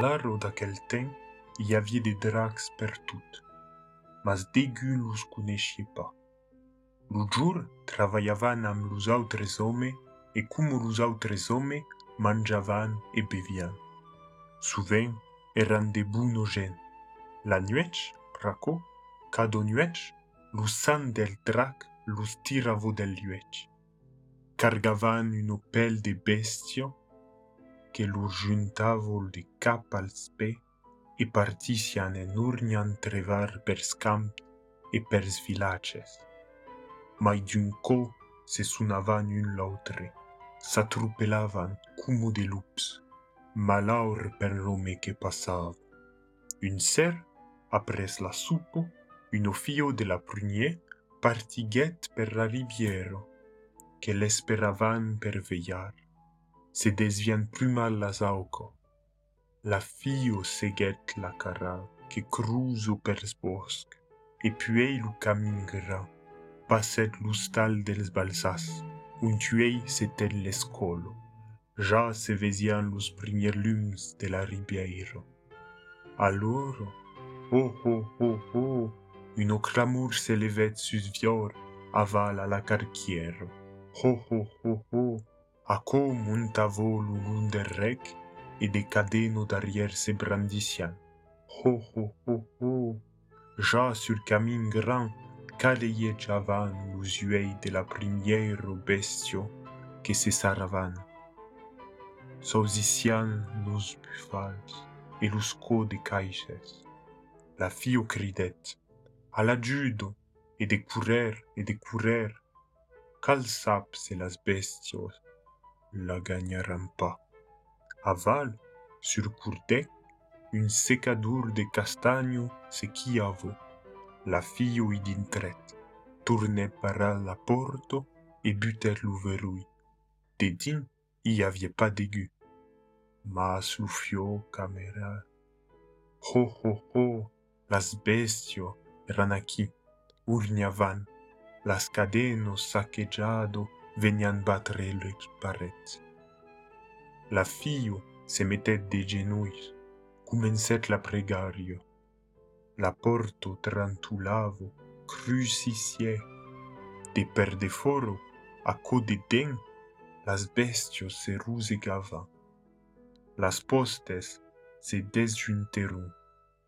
l'aro d'aquel temps, il y avait des dracs partout. Mas dégu los coneixiez pas. Lo jour travaillavan amb los autres hommes e como los autres hommes mangiavan e bevian. Souvent eran de buno gent. La nuech, raco, cado nuech, lo sang del drac los tiravo del luech. Cargavan un pelle de bestio che lo juntavo de cap al spe e partician en urnian trevar per scamp e per villages. Mai d'un co se sunavan un l'autre, s'atropelavan como de lups, malaur per l'home che passava. Un ser, apres la soupe, un fio de la prunier partiguet per la riviero, que l'esperavan per veillar. Se mal las auco. La fio seguet la cara que cruzo per bosc, e puis lo camin grand, passet l'ustal dels balsas, un tuei c'était l'escolo. Ja se vesian los premiers lums de la riviero. Allora, oh oh oh oh, un clamor s'élevet sus vior aval a la carquiero. Ho ho ho ho, a com montavo lo lun del rec e de cadeno derrière se brandician. Ho ho ho ho, ja sur camin grand caleillavan los uei de la primiero bestio que se saravan. Sausician los bufals e los co de caixes. La fio cridet, à la judo, et de courir et de courir. Cal sap se las bestios la gagneront pas. Aval, sur courdec, une secadour de castagno sequiavo. La fio id intret, tourne para la porto et buter lo verrouille. De din, i avait pas d'aigu. Mas lo fio camera. Ho ho ho, las bestio eran aquí, urniavan, las cadenos saquejado venian battre leurs parets. La fille se mettait de genouilles, commençait la pregario. La porto trantulavo, crucifiait. De per de foro, a co de den, las bestios se rusegavan. Las postes se desjunterum,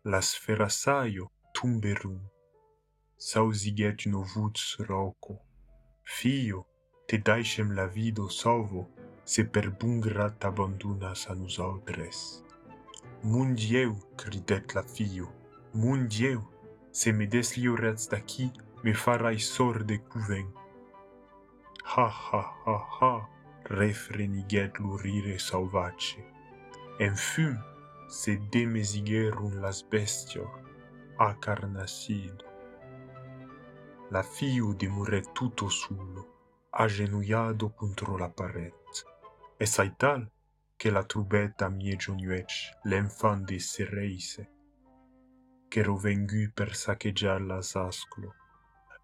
las ferrasaio tumberum. Sausiget novuts roco, fio te deixem la vido salvo se per bun grat abandonas a nos altres. Mundieu, cridet la fio, mundieu, se me desliurats daqui, me farai sor de cuvem. Ha, ha, ha, ha, refreniguet l'urire sauvace. En fum, se demesigerum las bestior, a carnacido. La fio demuret tutto sulo, agenouillado contro la paret. E sai tal che la trubetta mieggio nuec l'enfant de Cereise, che rovengu per saccheggiar las asclo,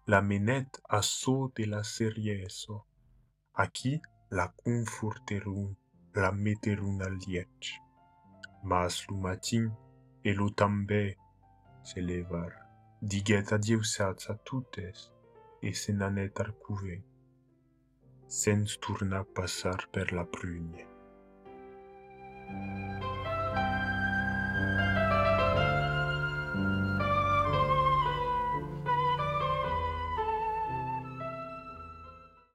la menet a so de la serieso, a qui la conforterun, la al liech. Mas lo matin e lo també se levar, diguet adiausats a totes e se n'anet Sens tourna passar per la prune.